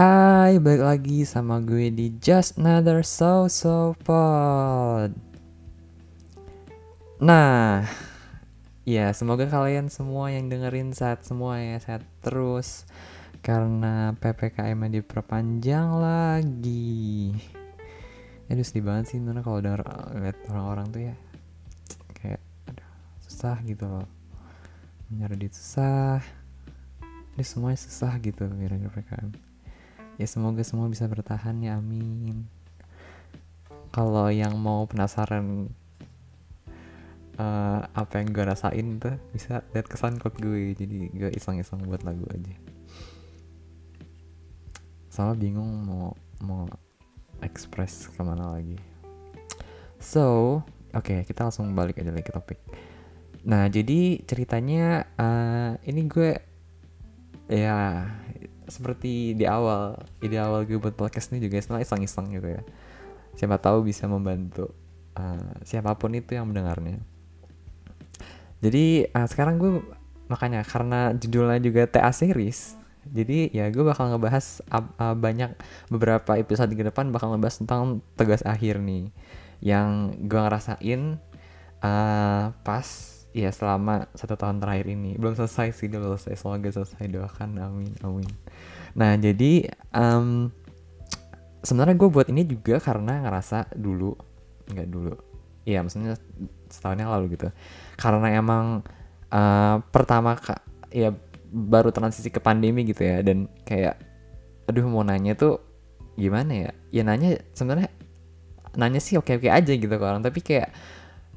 Hai, balik lagi sama gue di Just Another So So Pod. Nah, ya semoga kalian semua yang dengerin sehat semua ya, sehat terus. Karena PPKM diperpanjang lagi. Aduh sedih banget sih Nuna kalau denger lihat orang-orang tuh ya. Kayak aduh, susah gitu loh. Nyari duit susah. Ini semuanya susah gitu gara-gara PPKM ya semoga semua bisa bertahan ya amin. Kalau yang mau penasaran uh, apa yang gue rasain tuh bisa lihat ke soundcloud gue. Jadi gue iseng-iseng buat lagu aja. Soalnya bingung mau mau express ke mana lagi. So oke okay, kita langsung balik aja lagi ke topik. Nah jadi ceritanya uh, ini gue ya seperti di awal ide awal gue buat podcast ini juga setelah iseng-iseng gitu ya. Siapa tahu bisa membantu uh, siapa pun itu yang mendengarnya. Jadi uh, sekarang gue makanya karena judulnya juga TA series jadi ya gue bakal ngebahas uh, banyak beberapa episode ke depan bakal ngebahas tentang tugas akhir nih yang gue ngerasain uh, pas ya selama satu tahun terakhir ini. Belum selesai sih belum selesai. Semoga selesai doakan. Amin amin. Nah jadi um, sebenarnya gue buat ini juga karena ngerasa dulu nggak dulu iya maksudnya setahun yang lalu gitu. Karena emang uh, pertama kak ya baru transisi ke pandemi gitu ya. Dan kayak aduh mau nanya tuh gimana ya? Ya nanya sebenarnya nanya sih oke oke aja gitu ke orang. Tapi kayak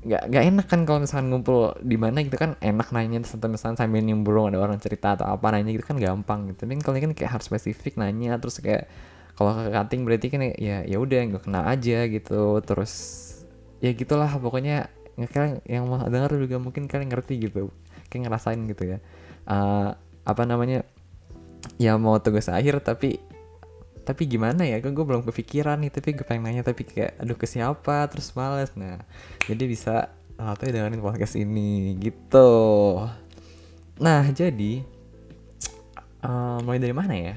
nggak nggak enak kan kalau misalkan ngumpul di mana gitu kan enak nanya sampai misalnya sambil nimbrung ada orang cerita atau apa nanya gitu kan gampang gitu. Tapi kalau ini kan kayak harus spesifik nanya terus kayak kalau ke cutting berarti kan ya ya udah nggak kena aja gitu. Terus ya gitulah pokoknya kalian yang mau dengar juga mungkin kalian ngerti gitu kayak ngerasain gitu ya. Uh, apa namanya ya mau tugas akhir tapi tapi gimana ya kan gue belum kepikiran nih tapi gue pengen nanya tapi kayak aduh ke siapa? Terus males. Nah jadi bisa atau dengerin podcast ini gitu. Nah jadi uh, mulai dari mana ya?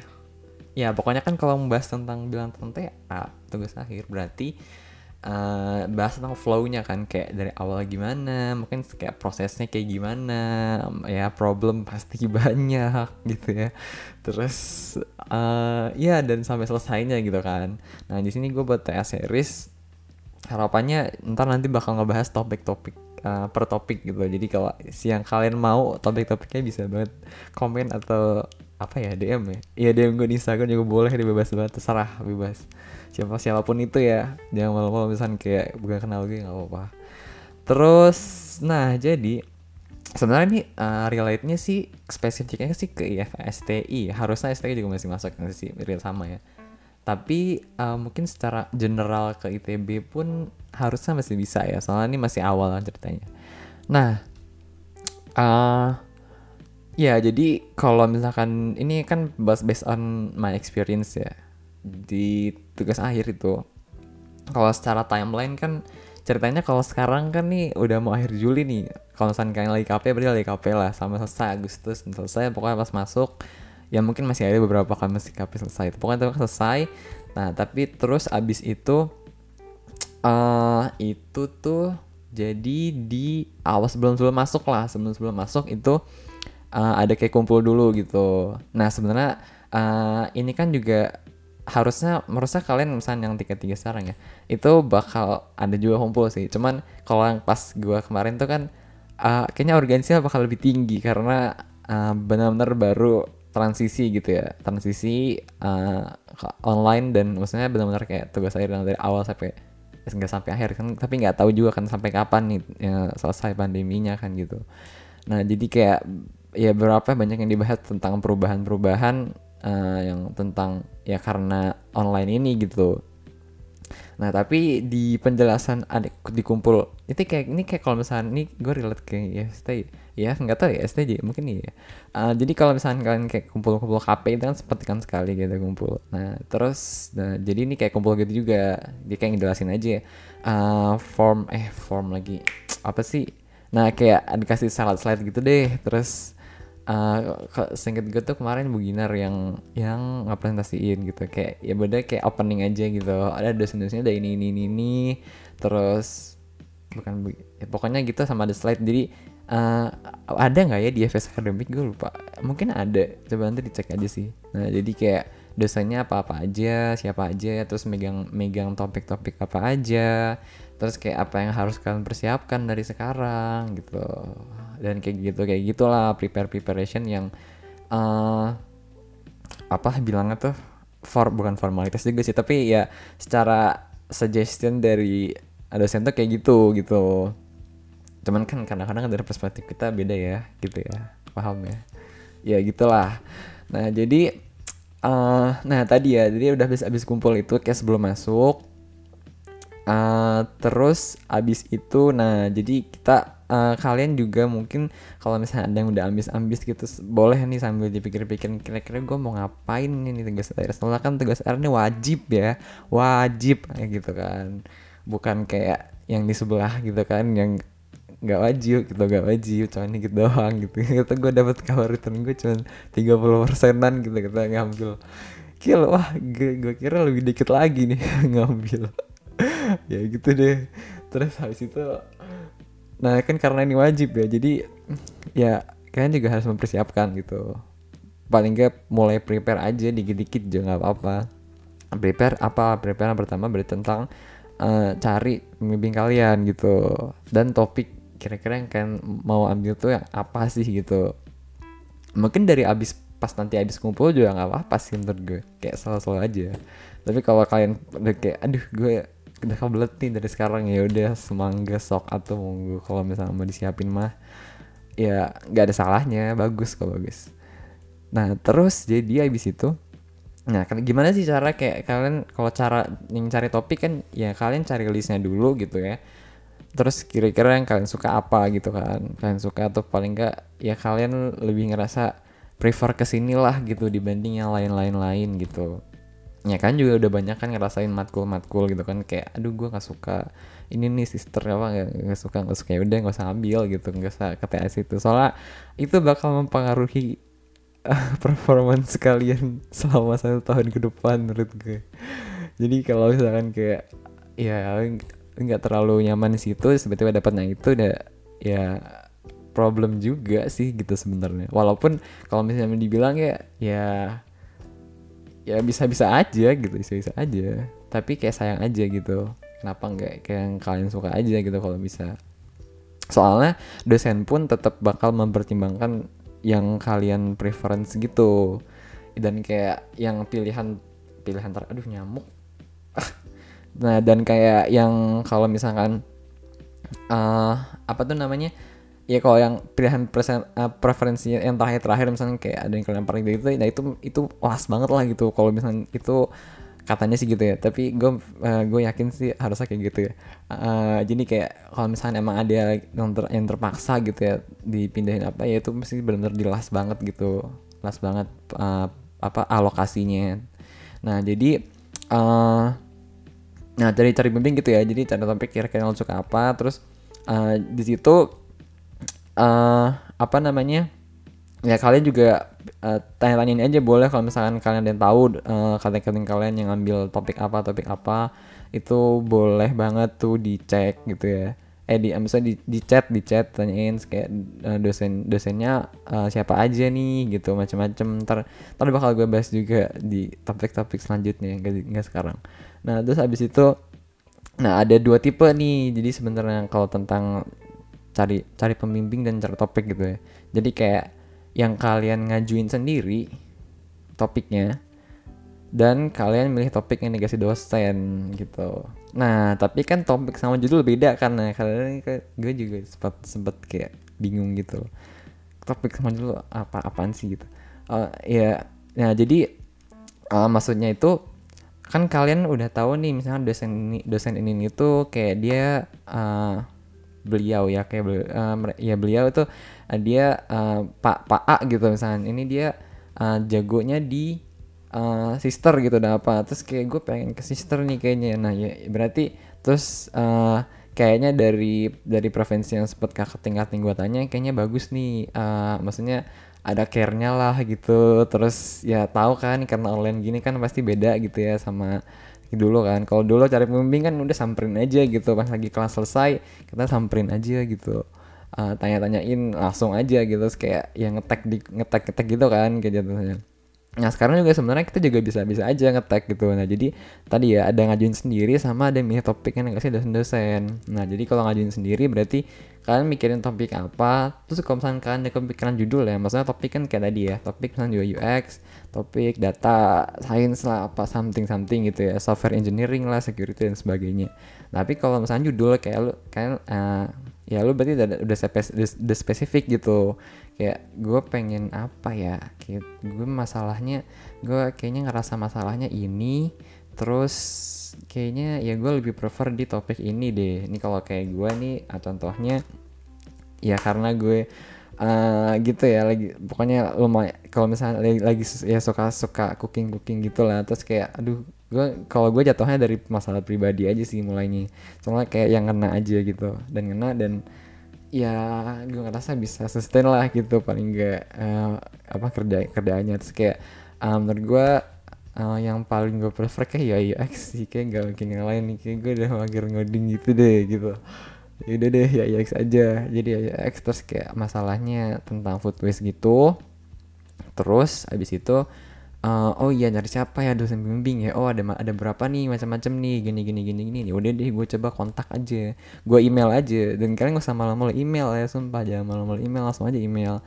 Ya pokoknya kan kalau membahas tentang bilang tentang TA tugas akhir berarti uh, bahas tentang flow-nya kan kayak dari awal gimana mungkin kayak prosesnya kayak gimana ya problem pasti banyak gitu ya. Terus uh, ya dan sampai selesainya gitu kan. Nah di sini gue buat TA series harapannya ntar nanti bakal ngebahas topik-topik uh, per topik gitu. Jadi kalau siang kalian mau topik-topiknya bisa banget komen atau apa ya DM ya. Iya DM gue di Instagram juga boleh bebas banget terserah bebas siapa siapa pun itu ya. Jangan malu-malu misalnya kayak bukan kenal gue nggak apa-apa. Terus nah jadi sebenarnya ini uh, relate-nya sih spesifiknya sih ke IFSTI harusnya STI juga masih masuk sih real sama ya. Tapi uh, mungkin secara general ke ITB pun harusnya masih bisa ya soalnya ini masih awal lah ceritanya. Nah uh, ya jadi kalau misalkan ini kan based on my experience ya. Di tugas akhir itu. Kalau secara timeline kan ceritanya kalau sekarang kan nih udah mau akhir Juli nih. Kalau misalnya kalian lagi KP berarti lagi KP lah. Sama selesai Agustus selesai. Pokoknya pas masuk ya mungkin masih ada beberapa masih KP selesai pokoknya itu selesai. Nah tapi terus abis itu uh, itu tuh jadi di awal sebelum sebelum masuk lah. Sebelum sebelum masuk itu uh, ada kayak kumpul dulu gitu. Nah sebenarnya uh, ini kan juga harusnya merasa kalian misalnya yang tiga tiga sekarang ya itu bakal ada juga kumpul sih. Cuman kalau yang pas gue kemarin tuh kan uh, kayaknya urgensinya bakal lebih tinggi karena uh, benar-benar baru transisi gitu ya. Transisi uh, online dan maksudnya benar-benar kayak tugas akhir dari awal sampai nggak sampai akhir kan tapi nggak tahu juga kan sampai kapan nih ya, selesai pandeminya kan gitu. Nah jadi kayak ya berapa banyak yang dibahas tentang perubahan-perubahan uh, yang tentang ya karena online ini gitu. Nah tapi di penjelasan adik dikumpul itu kayak ini kayak kalau misalnya ini gue relate ke IST ya nggak tahu ya STJ mungkin iya. Uh, jadi kalau misalnya kalian kayak kumpul-kumpul KP itu kan seperti kan sekali gitu kumpul. Nah terus nah, jadi ini kayak kumpul gitu juga. Dia kayak ngejelasin aja uh, form eh form lagi apa sih? Nah kayak dikasih slide slide gitu deh terus uh, singkat gue tuh kemarin beginner yang yang ngepresentasiin gitu. Kayak ya beda kayak opening aja gitu. Ada dosen-dosennya ada ini ini ini, ini. Terus bukan ya, pokoknya gitu sama ada slide. Jadi uh, ada nggak ya di FS Academic gue lupa. Mungkin ada. Coba nanti dicek aja sih. Nah jadi kayak dosanya apa-apa aja, siapa aja, terus megang megang topik-topik apa aja, terus kayak apa yang harus kalian persiapkan dari sekarang gitu. Dan kayak gitu kayak gitulah prepare preparation yang uh, apa bilangnya tuh for bukan formalitas juga sih, tapi ya secara suggestion dari dosen tuh kayak gitu gitu. Cuman kan kadang-kadang dari perspektif kita beda ya, gitu ya. Paham ya? Ya gitulah. Nah, jadi uh, nah tadi ya jadi udah habis habis kumpul itu kayak sebelum masuk uh, terus abis itu nah jadi kita uh, kalian juga mungkin kalau misalnya ada yang udah ambis-ambis gitu boleh nih sambil dipikir-pikir kira-kira gue mau ngapain nih tugas air soalnya kan tugas air ini wajib ya wajib kayak gitu kan. Bukan kayak yang di sebelah gitu kan yang nggak wajib gitu nggak wajib cuman dikit doang gitu. Gitu gue dapet kabar return gue cuma 30 persenan gitu kita ngambil. Kill wah gue, gue kira lebih dikit lagi nih ngambil ya gitu deh. Terus habis itu nah kan karena ini wajib ya jadi ya kalian juga harus mempersiapkan gitu. Paling nggak mulai prepare aja dikit-dikit juga nggak apa-apa. Prepare apa? Prepare yang pertama berarti tentang uh, cari pembimbing kalian gitu. Dan topik kira-kira yang kalian mau ambil tuh yang apa sih gitu. Mungkin dari abis pas nanti abis kumpul juga nggak apa-apa sih menurut gue. Kayak selalu-selalu aja. Tapi kalau kalian udah kayak aduh gue udah kebelet nih dari sekarang. Ya udah semangga sok atau monggo. Kalau misalnya mau disiapin mah ya nggak ada salahnya. Bagus kok bagus. Nah terus jadi abis itu nah kan gimana sih cara kayak kalian kalau cara yang cari topik kan ya kalian cari listnya dulu gitu ya. Terus kira-kira yang kalian suka apa gitu kan. Kalian suka atau paling enggak ya kalian lebih ngerasa prefer ke lah gitu dibanding yang lain-lain lain gitu ya kan juga udah banyak kan ngerasain matkul-matkul gitu kan kayak aduh gue nggak suka ini nih sister apa nggak suka nggak suka. Ya udah nggak usah ambil gitu nggak usah ke TS itu. Soalnya itu bakal mempengaruhi uh, performance kalian selama satu tahun ke depan menurut gue. Jadi kalau misalkan kayak ya nggak terlalu nyaman di situ sebetulnya dapatnya itu udah ya problem juga sih gitu sebenarnya. Walaupun kalau misalnya dibilang ya ya ya bisa-bisa aja gitu bisa-bisa aja. Tapi kayak sayang aja gitu. Kenapa nggak kayak yang kalian suka aja gitu kalau bisa? Soalnya dosen pun tetap bakal mempertimbangkan yang kalian preference gitu. Dan kayak yang pilihan pilihan ter aduh nyamuk. Nah dan kayak yang kalau misalkan uh, apa tuh namanya ya kalau yang pilihan presen, uh, preferensinya yang terakhir terakhir misalnya kayak ada yang kalian paling gitu nah itu itu was banget lah gitu. Kalau misalnya itu katanya sih gitu ya. Tapi gue uh, gue yakin sih harusnya kayak gitu ya. Uh, jadi kayak kalau misalnya emang ada yang, ter, yang terpaksa gitu ya dipindahin apa ya itu mesti benar-benar jelas banget gitu. Jelas banget uh, apa alokasinya. Nah jadi uh, Nah, dari cari bimbing gitu ya. Jadi cari topik kira-kira lo suka apa, terus uh, di situ uh, apa namanya? Ya kalian juga uh, tanya-tanyain aja boleh kalau misalkan kalian ada yang tahu uh, kalian kalian yang ngambil topik apa, topik apa itu boleh banget tuh dicek gitu ya. Eh di misalnya di, di chat, di chat tanyain kayak uh, dosen dosennya uh, siapa aja nih gitu macam-macam. Ntar ntar bakal gue bahas juga di topik-topik selanjutnya nggak sekarang. Nah, terus habis itu nah ada dua tipe nih. Jadi sebenarnya kalau tentang cari cari pembimbing dan cari topik gitu ya. Jadi kayak yang kalian ngajuin sendiri topiknya dan kalian milih topik yang dikasih dosen gitu. Nah, tapi kan topik sama judul beda karena kalian gue juga sempat sempat kayak bingung gitu. Topik sama judul apa apaan sih gitu. Uh, ya, nah jadi uh, maksudnya itu kan kalian udah tahu nih misalnya dosen ini dosen ini itu kayak dia uh, beliau ya kayak beliau, uh, ya beliau itu uh, dia uh, pak pak A gitu misalnya. Ini dia uh, jagonya di uh, sister gitu dan apa. Terus kayak gue pengen ke sister nih kayaknya. Nah ya berarti terus uh, kayaknya dari dari provinsi yang sempat kakak tingkat gue tanya kayaknya bagus nih uh, maksudnya ada care-nya lah gitu. Terus ya tahu kan karena online gini kan pasti beda gitu ya sama dulu kan kalau dulu cari pembimbing kan udah samperin aja gitu pas lagi kelas selesai kita samperin aja gitu uh, tanya-tanyain langsung aja gitu kayak yang ngetek di ngetek ngetek gitu kan kayak jatuhnya Nah sekarang juga sebenarnya kita juga bisa bisa aja ngetek gitu. Nah jadi tadi ya ada ngajuin sendiri sama ada milih topik yang ngasih dosen-dosen. Nah jadi kalau ngajuin sendiri berarti kalian mikirin topik apa. Terus kalau misalnya kalian ada kepikiran judul ya, maksudnya topik kan kayak tadi ya, topik misalnya UI UX, topik data science lah apa something something gitu ya, software engineering lah, security dan sebagainya. Tapi kalau misalnya judul kayak lu kayak uh, ya lu berarti udah udah, udah, udah spesifik gitu. Kayak gue pengen apa ya? Kayak gue masalahnya gue kayaknya ngerasa masalahnya ini terus kayaknya ya gue lebih prefer di topik ini deh. Ini kalau kayak gue nih contohnya ya karena gue uh, gitu ya lagi pokoknya lumayan kalau misalnya lagi, lagi ya suka suka cooking cooking gitu lah terus kayak aduh gue kalau gue jatuhnya dari masalah pribadi aja sih mulainya soalnya kayak yang kena aja gitu dan kena dan ya gue ngerasa bisa sustain lah gitu paling enggak uh, apa kerja kerjaannya terus kayak um, menurut gue uh, yang paling gue prefer kayak ya UX sih kayak gak mungkin yang lain nih kayak gue udah mager ngoding gitu deh gitu ya udah deh ya UX aja. Jadi ya UX terus kayak masalahnya tentang food waste gitu. Terus abis itu uh, oh iya nyari siapa ya dosen pembimbing ya? Oh ada ada berapa nih macam-macam nih gini gini gini gini. Ya udah deh gue coba kontak aja. Gue email aja. Dan kalian gak usah malu-malu email ya sumpah. Jangan malu-malu email langsung aja email.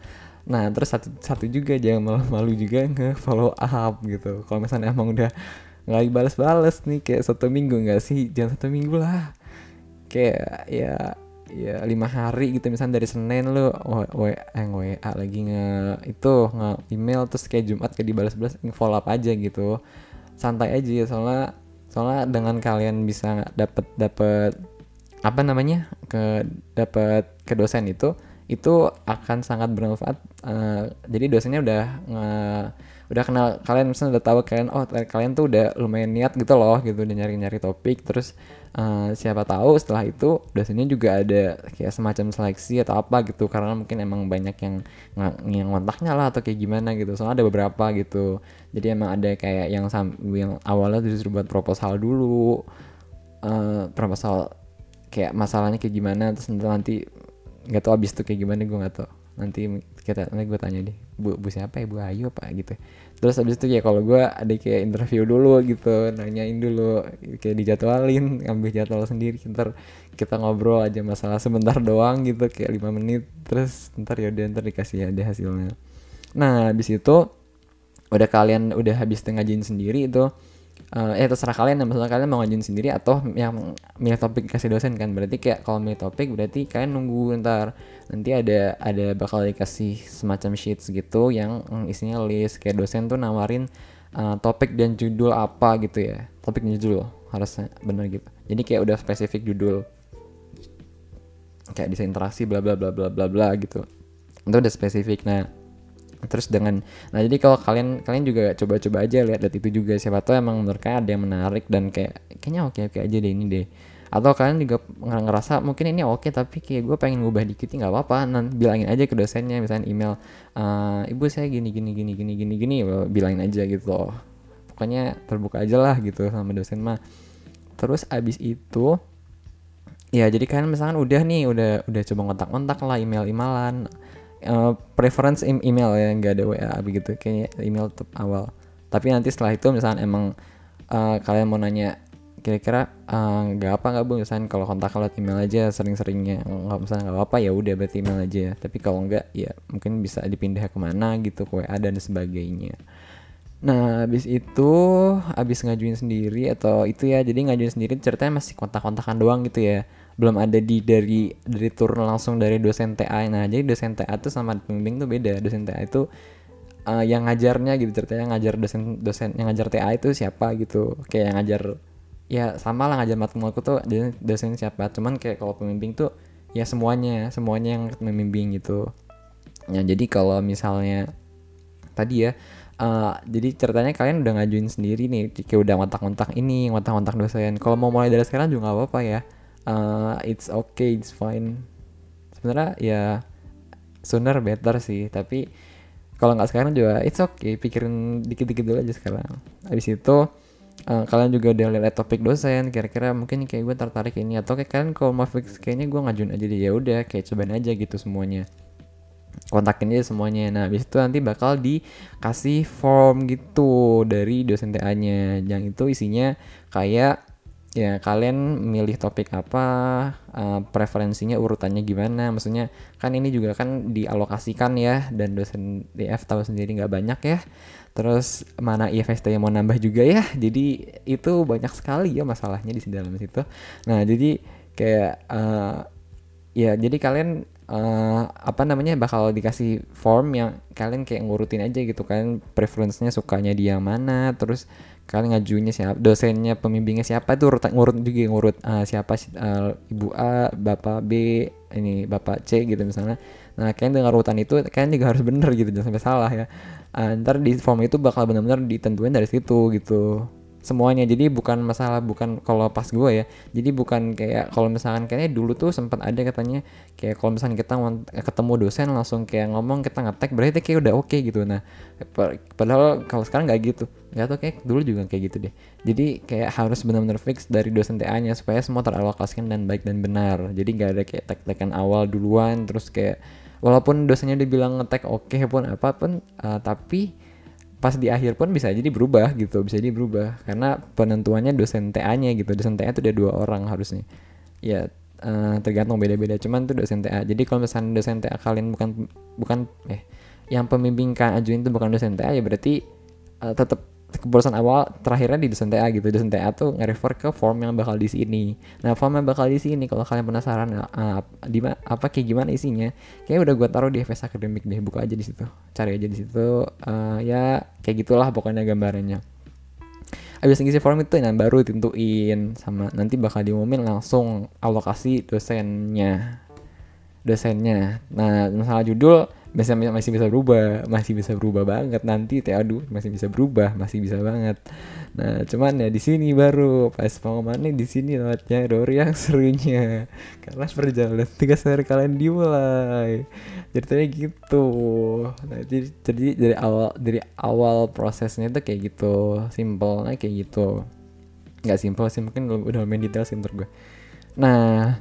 Nah terus satu satu juga jangan malu-malu juga nge follow up gitu. Kalau misalnya emang udah nggak balas-balas nih kayak satu minggu nggak sih? Jangan satu minggu lah kayak ya ya lima hari gitu misalnya dari Senin lu w, eh, WA lagi nge itu nge email terus kayak Jumat kayak dibalas-balas follow up aja gitu. Santai aja ya soalnya soalnya dengan kalian bisa dapat dapat apa namanya ke dapat ke dosen itu itu akan sangat bermanfaat uh, jadi dosennya udah nge udah kenal kalian misalnya udah tahu kalian oh kalian tuh udah lumayan niat gitu loh gitu udah nyari-nyari topik terus uh, siapa tahu setelah itu dosennya juga ada kayak semacam seleksi atau apa gitu karena mungkin emang banyak yang yang kontaknya lah atau kayak gimana gitu. Soalnya ada beberapa gitu. Jadi emang ada kayak yang yang awalnya justru buat proposal dulu uh, proposal kayak masalahnya kayak gimana terus nanti nggak tahu abis itu kayak gimana gue nggak tahu nanti kita nanti gue tanya deh bu bu siapa ya? Bu Ayu apa? Gitu. Terus abis itu ya kalau gue ada kayak interview dulu gitu nanyain dulu kayak dijadwalin ambil jadwal sendiri. Ntar kita ngobrol aja masalah sebentar doang gitu kayak lima menit. Terus ntar ya ntar dikasih ada hasilnya. Nah abis itu udah kalian udah habis ngajiin sendiri itu uh, eh terserah kalian masalah kalian mau ngajuin sendiri atau yang milih topik kasih dosen kan. Berarti kayak kalau milih topik berarti kalian nunggu ntar. Nanti ada ada bakal dikasih semacam sheets gitu yang isinya list. Kayak dosen tuh nawarin uh, topik dan judul apa gitu ya. Topik dan judul harusnya bener gitu. Jadi kayak udah spesifik judul. Kayak desain interaksi bla bla bla bla bla bla gitu. Itu udah spesifik. Nah terus dengan nah jadi kalau kalian kalian juga coba-coba aja lihat lihat itu juga. Siapa tahu emang menurut kalian ada yang menarik dan kayak kayaknya oke oke aja deh ini deh. Atau kalian juga ngerasa mungkin ini oke tapi kayak gue pengen ngubah dikit nggak apa-apa. Nanti bilangin aja ke dosennya misalnya email uh, ibu saya gini gini gini gini gini gini bilangin aja gitu pokoknya terbuka aja lah gitu sama dosen mah. Terus abis itu ya jadi kalian misalkan udah nih udah udah coba kontak-kontak lah email emailan uh, preference email ya nggak ada WA begitu. Kayaknya email tetap awal. Tapi nanti setelah itu misalnya emang uh, kalian mau nanya kira-kira eh, nggak uh, apa nggak bu? Misalnya kalau kontak lewat email aja sering-seringnya. Nggak misalnya nggak apa ya udah berarti email aja. Tapi kalau nggak ya mungkin bisa dipindah ke mana gitu ke WA dan sebagainya. Nah, habis itu habis ngajuin sendiri atau itu ya, jadi ngajuin sendiri ceritanya masih kontak-kontakan doang gitu ya belum ada di dari dari turun langsung dari dosen TA nah jadi dosen TA tuh sama pembimbing tuh beda. Dosen TA itu uh, yang ngajarnya gitu ceritanya ngajar dosen dosen yang ngajar TA itu siapa gitu. Kayak yang ngajar ya sama lah ngajar matematika tuh dosen, siapa. Cuman kayak kalau pembimbing tuh ya semuanya semuanya yang membimbing gitu. Ya jadi kalau misalnya tadi ya uh, jadi ceritanya kalian udah ngajuin sendiri nih kayak udah kontak-kontak ini kontak-kontak dosen. Kalau mau mulai dari sekarang juga nggak apa-apa ya uh, it's okay it's fine. Sebenarnya ya sooner better sih. Tapi kalau nggak sekarang juga it's okay. Pikirin dikit-dikit dulu aja sekarang. Habis itu uh, kalian juga udah lihat topik dosen kira-kira mungkin kayak gue tertarik ini. Atau kayak kalian kalau mau fix kayaknya gue ngajuin aja deh. Ya udah kayak cobain aja gitu semuanya. Kontakin aja semuanya. Nah habis itu nanti bakal dikasih form gitu dari dosen TA-nya yang itu isinya kayak ya kalian milih topik apa? Uh, preferensinya urutannya gimana? Maksudnya kan ini juga kan dialokasikan ya dan dosen DF tahu sendiri nggak banyak ya. Terus mana IFST yang mau nambah juga ya? Jadi itu banyak sekali ya masalahnya di dalam situ. Nah jadi kayak uh, ya jadi kalian uh, apa namanya bakal dikasih form yang kalian kayak ngurutin aja gitu kan. Preferensinya sukanya dia mana terus kalian ngajuinnya siapa dosennya pembimbingnya siapa itu urut ngurut juga ngurut uh, siapa uh, ibu A bapak B ini bapak C gitu misalnya. Nah kalian dengar urutan itu kalian juga harus bener gitu jangan sampai salah ya. Uh, ntar di form itu bakal benar-benar ditentuin dari situ gitu semuanya. Jadi bukan masalah bukan kalau pas gue ya. Jadi bukan kayak kalau misalkan kayaknya dulu tuh sempat ada katanya. Kayak kalau misalkan kita ketemu dosen langsung kayak ngomong kita ngetek berarti kayak udah oke okay gitu. Nah padahal kalau sekarang nggak gitu. Nggak tau kayak dulu juga kayak gitu deh. Jadi kayak harus benar-benar fix dari dosen TA nya supaya semua teralokasikan dan baik dan benar. Jadi nggak ada kayak tek-tekan awal duluan terus kayak walaupun dosennya udah bilang ngetek oke okay pun apa pun uh, tapi pas di akhir pun bisa jadi berubah gitu bisa jadi berubah. Karena penentuannya dosen TA-nya gitu dosen TA itu ada dua orang harusnya. Ya uh, tergantung beda-beda cuman tuh dosen TA jadi kalau misalnya dosen TA kalian bukan bukan eh yang pembimbing kan ajuin itu bukan dosen TA ya berarti uh, tetap keputusan awal terakhirnya di dosen TA gitu. Dosen TA tuh nge-refer ke form yang bakal di sini nah form yang bakal di sini kalau kalian penasaran uh, di apa kayak gimana isinya kayak udah gue taruh di FS akademik deh. Buka aja di situ. Cari aja di situ. Uh, ya kayak gitulah pokoknya gambarannya. Abis ngisi form itu yang baru tentuin sama nanti bakal diumumin langsung alokasi dosennya. Dosennya. Nah masalah judul masih masih bisa berubah masih bisa berubah banget nanti teh aduh masih bisa berubah masih bisa banget. Nah cuman ya di sini baru pas pengumumannya di sini lewatnya Dori yang serunya. Karena perjalanan tiga hari kalian dimulai. Ceritanya gitu. Nah jadi, jadi dari awal dari awal prosesnya itu kayak gitu simple nah kayak gitu. Nggak simple sih mungkin udah main detail sih menurut gue nah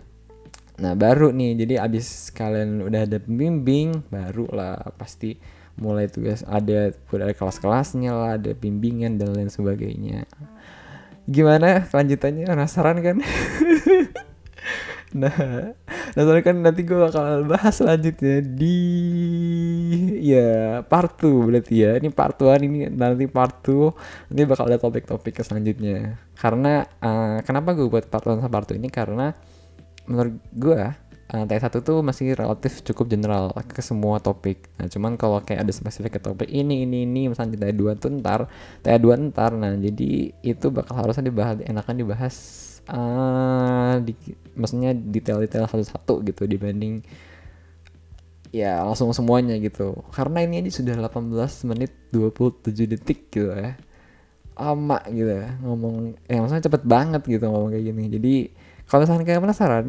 Nah baru nih. Jadi abis kalian udah ada pembimbing baru lah pasti mulai tugas. Ada ada kelas-kelasnya lah ada bimbingan dan lain sebagainya. Gimana lanjutannya? Penasaran kan? nah, nah kan? Nanti gue bakal bahas selanjutnya di ya part 2 berarti ya. Ini part 1 ini nanti part 2 nanti bakal ada topik-topik selanjutnya. Karena uh, kenapa gue buat part 1 sama part 2 ini? Karena menurut gue uh, T1 tuh masih relatif cukup general ke semua topik. Nah, cuman kalau kayak ada spesifik ke topik ini, ini, ini, misalnya di T2 tuh ntar, T2 ntar, nah jadi itu bakal harusnya dibahas, enakan dibahas, uh, di, maksudnya detail-detail satu-satu gitu dibanding ya langsung semuanya gitu. Karena ini aja sudah 18 menit 27 detik gitu ya. Lama gitu ya ngomong, ya maksudnya cepet banget gitu ngomong kayak gini. Jadi kalau misalnya kayak penasaran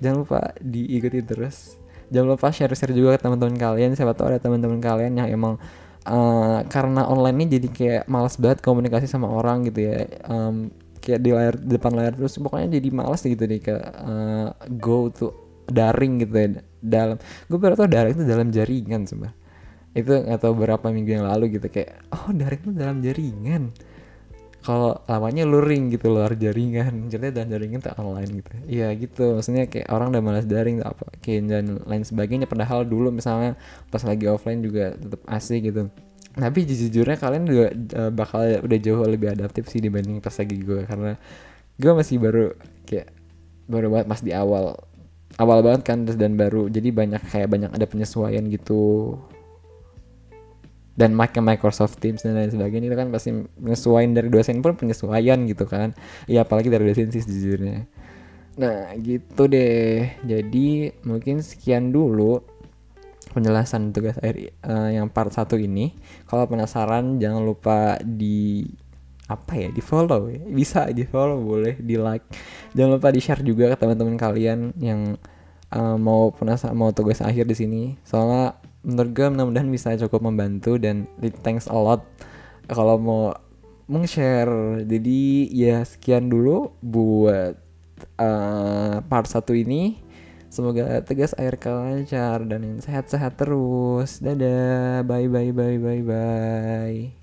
jangan lupa diikuti terus. Jangan lupa share-share juga ke teman-teman kalian. Siapa tahu ada teman-teman kalian yang emang uh, karena online ini jadi kayak malas banget komunikasi sama orang gitu ya. Um, kayak di layar di depan layar terus pokoknya jadi malas gitu deh ke uh, go to daring gitu ya. Dalam gue baru tau daring itu dalam jaringan sumpah itu atau berapa minggu yang lalu gitu kayak oh daring itu dalam jaringan kalau lamanya luring gitu luar jaringan. Jadi dan jaringan tak online gitu. Iya gitu maksudnya kayak orang udah malas daring apa kayak dan lain sebagainya. Padahal dulu misalnya pas lagi offline juga tetap asik gitu. Tapi jujurnya kalian juga uh, bakal udah jauh lebih adaptif sih dibanding pas lagi gue karena gue masih baru kayak baru banget pas di awal. Awal banget kan dan baru. Jadi banyak kayak banyak ada penyesuaian gitu dan make Microsoft Teams dan lain sebagainya itu kan pasti penyesuaian dari dosen pun penyesuaian gitu kan. Ya apalagi dari dosen sih sejujurnya. Nah gitu deh. Jadi mungkin sekian dulu penjelasan tugas air uh, yang part satu ini. Kalau penasaran jangan lupa di apa ya di follow ya. Bisa di follow boleh di like jangan lupa di share juga ke teman-teman kalian yang uh, mau penasaran mau tugas akhir di sini. Soalnya menurut gue mudah-mudahan bisa cukup membantu dan thanks a lot. Kalau mau meng-share jadi ya sekian dulu buat uh, part satu ini. Semoga tegas air lancar dan sehat-sehat terus. Dadah bye bye bye bye bye